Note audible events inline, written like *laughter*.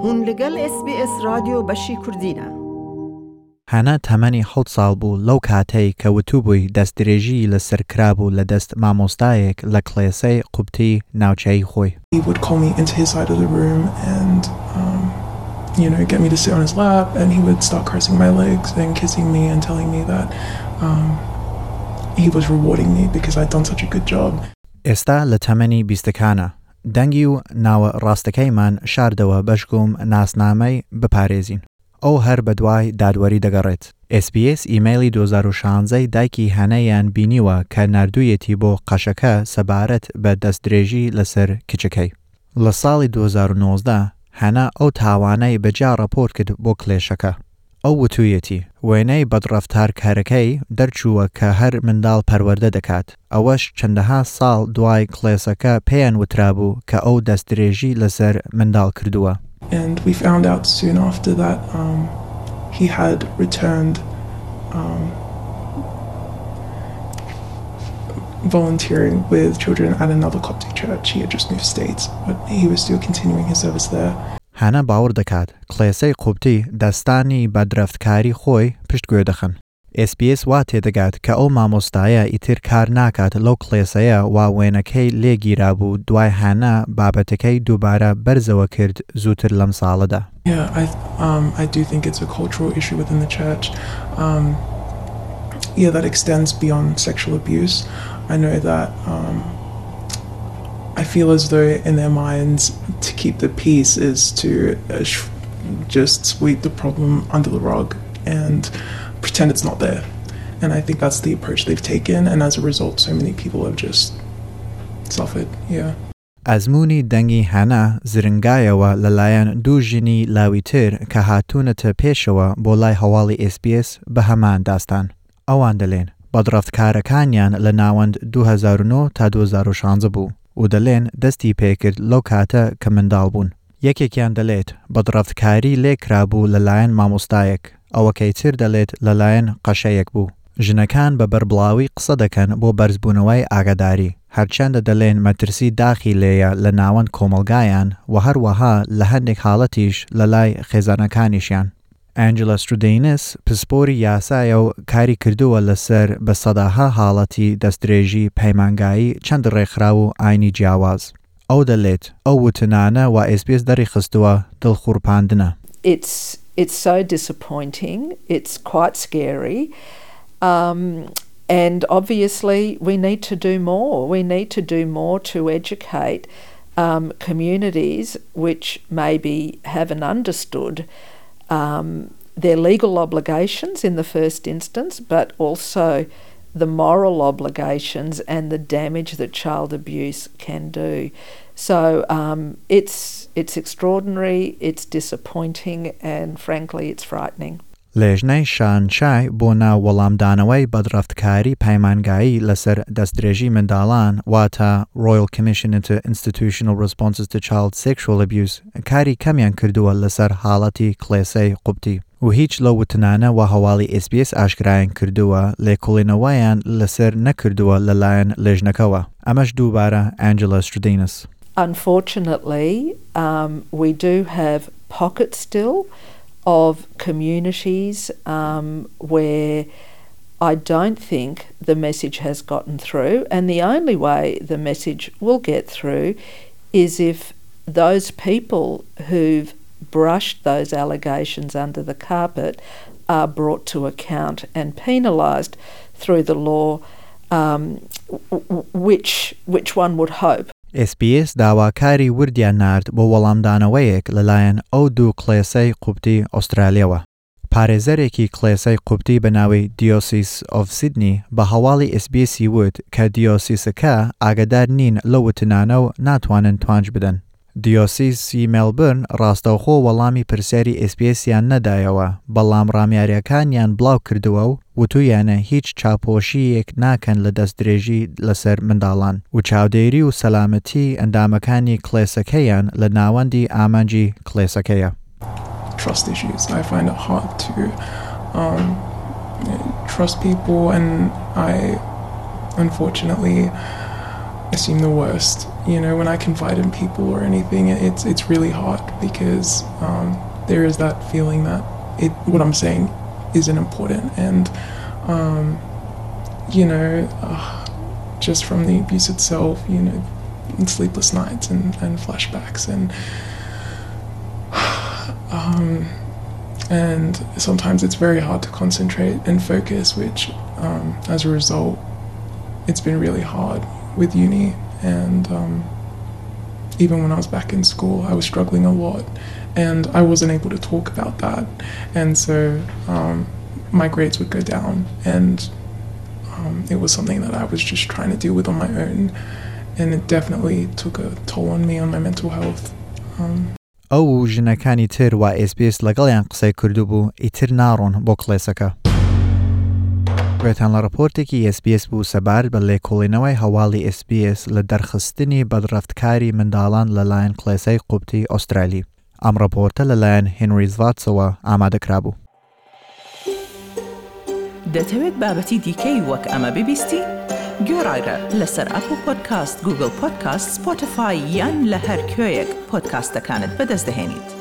هون لەگەڵ SسBS رادیۆ بەشی کوردینە. هەنا تەمەنی حوت ساڵ بوو لەو کاتەی کە وتوبووی دەستدرێژی لە سەرکرابوو لە دەست مامۆستایەک لە کڵێسەی قوبتی ناوچەی خۆی. He would call me into his side of the room and, um, you know, get me to sit on his lap, and he would start caressing my legs and kissing me and telling me that um, he was rewarding me because I'd done such a good job. ئێستا لە تەمەنی بیستەکانە. دەنگی و ناوە ڕاستەکەیمان شاردەوە بەشگوم ناسنامەی بپارێزین. ئەو هەر بە دوای دادوەری دەگەڕێت. SسBS ئیممەلی 2016 دایکی هەنەیان بینیوە کە نردوویەتی بۆ قەشەکە سەبارەت بە دەستدرێژی لەسەر کچەکەی. لە ساڵی 2019 هەنا ئەو تاوانەی بەجا ڕپۆرت کرد بۆ کلێشەکە. ئەو وتویەتی وێنەی بەدڕفتار کارەکەی دەرچووە کە هەر منداڵ پەروەردە دەکات ئەوەش چەندەها ساڵ دوای کلێسەکە پێیان وترابوو کە ئەو دەستدرێژی لەسەر منداڵ کردووە. And we found out soon after that um, he had returned um, volunteering with children at another Coptic church. He had just moved states, but he was still continuing his service there. هەنە باوەڕ دەکات کلێسەی قوبتی دەستانی بە درەفتکاری خۆی پشتگوێ دەخن. SسBS وا تێدەگات کە ئەو مامۆستایە ئیتر کار ناکات لەو کلێسەیە وا وێنەکەی لێگیرا بوو دوای هەنا بابەتەکەی دووبارە بەرزەوە کرد زووتر لەم ساڵەدا. Yeah, I um, I do think it's a cultural issue within the church. Um, yeah, that extends beyond sexual abuse. I know that um, feel as though in their minds to keep the peace is to uh, sh- just sweep the problem under the rug and pretend it's not there. And I think that's the approach they've taken, and as a result, so many people have just suffered. Yeah. ئەزمموی دەنگی هەنا زرنگایەوە لەلایەن دوو ژنی لاویتر کە هاتوونەتە پێشەوە بۆ لای هەواڵی SسBS بە هەمان داستان. ئەوان دەڵێن بەدڕفتکارەکانیان لە ناوەند 2009 تا 2016 بوو و دەڵێن دەستی پێکرد لەو کاتە کە منداڵ بوون. یەکێکیان دەڵێت بەدڕفتکاری لێکرابوو لەلایەن مامۆستایەک ئەوەکەی تر دەڵێت لەلایەن قەشەیەک بوو. ژنەکان بە بەربڵاوی قسە دەکەن بۆ بەرزبوونەوەی ئاگاداری هەرچەندە دەڵێن مەترسی داخی لێیە لە ناوەند کۆمەلگایان و هەروەها لە هەندێک حاڵەتیش لە لای خێزانەکانیشیان. Angela Sdrinis pisporî yasayew karî kiriduwe li ser bi sedaha haletî destdirêjî peymangayî çend rêxira û aynî ciyawaz. Ew wa SBS derê xistiwa dilxurpandine. It's it's so disappointing. It's quite scary. Um, and obviously, we need to do more. We need to do more to educate um, communities which maybe haven't understood um, their legal obligations in the first instance, but also the moral obligations and the damage that child abuse can do. So um, it's it's extraordinary, it's disappointing, and frankly, it's frightening. لێژنەی شانشای بۆ ناو وەڵامدانەوەی بەدڕفتکاری پەیمانگایی لەسەر دەستدرێژی منداڵان واتە Royal Commission into Institutional Responses to Child Sexual Abuse کاری کەمیان کردووە لەسەر حاڵەتی کلێسەی قوبتی و هیچ لە وتنانە و هەواڵی SسBS ئاشکرایان کردووە لێکۆڵێنەوەیان لەسەر نەکردووە لەلایەن لێژنەکەوە ئەمەش دووبارە ئەنجلە ستودینس. Unfortunately, um, we do have pockets still of communities um, where I don't think the message has gotten through, and the only way the message will get through is if those people who've brushed those allegations under the carpet are brought to account and penalised through the law, um, which which one would hope SسBS داواکاری وردیان نرد بۆ وەڵامدانەوەیەک لەلایەن ئەو دوو کلێسەی قوبتی ئوسترالیەوە. پارێزەرێکی کلێسەی قوبتی بە ناوی دیۆسیس ئۆف سیدنی بە هەواڵی SسBC وت کە دیۆسیسەکە ئاگدار نین لە وتنانە و ناتوانن توانج بدەن. دیۆسیسی مێلبرن ڕاستەوخۆ وەڵامی پرسیاری SسBSیان نەدایەوە بەڵام ڕامیاریەکانیان بڵاو کردووە و وتویانە هیچ چاپۆشیەک ناکەن لە دەستدرێژی لەسەر منداڵان و چاودێری و سەلامەتی ئەندامەکانی کلێسەکەیان لە ناوەندی ئامانجی کلێسەکەیە. trust issues. I find it hard to um, trust people, and I unfortunately seem the worst. You know, when I confide in people or anything, it's it's really hard because um, there is that feeling that it what I'm saying isn't important, and um, you know, uh, just from the abuse itself, you know, sleepless nights and, and flashbacks and. *sighs* Um, and sometimes it's very hard to concentrate and focus, which, um, as a result, it's been really hard with uni. And um, even when I was back in school, I was struggling a lot, and I wasn't able to talk about that. And so um, my grades would go down, and um, it was something that I was just trying to deal with on my own. And it definitely took a toll on me on my mental health. Um, ئەو و ژنەکانی تر و SسBS لەگەڵیان قسەی کردو بوو ئیتر ناڕۆن بۆ کڵێسەکە. گوێتان لە ڕپۆرتێکی SسBS بوو سەبارەت بە لێکۆڵینەوەی هەواڵی SسBS لە دەرخستنی بەدڕفتکاری منداڵان لەلایەن کڵێسەی قوبتی ئوسترالی. ئەم ڕپۆرتە لەلایەن هنریزڤاتسەوە ئامادەکرا بوو. دەتەوێت بابەتی دیکەی وەک ئەمە ببیستی؟ گۆڕایرە لەسەر ئەپ و پۆدکاست گوگل پۆدکاست سپۆتفاای یان لە هەر کوێیەک پۆدکاستەکانت بەدەستدەێنیت.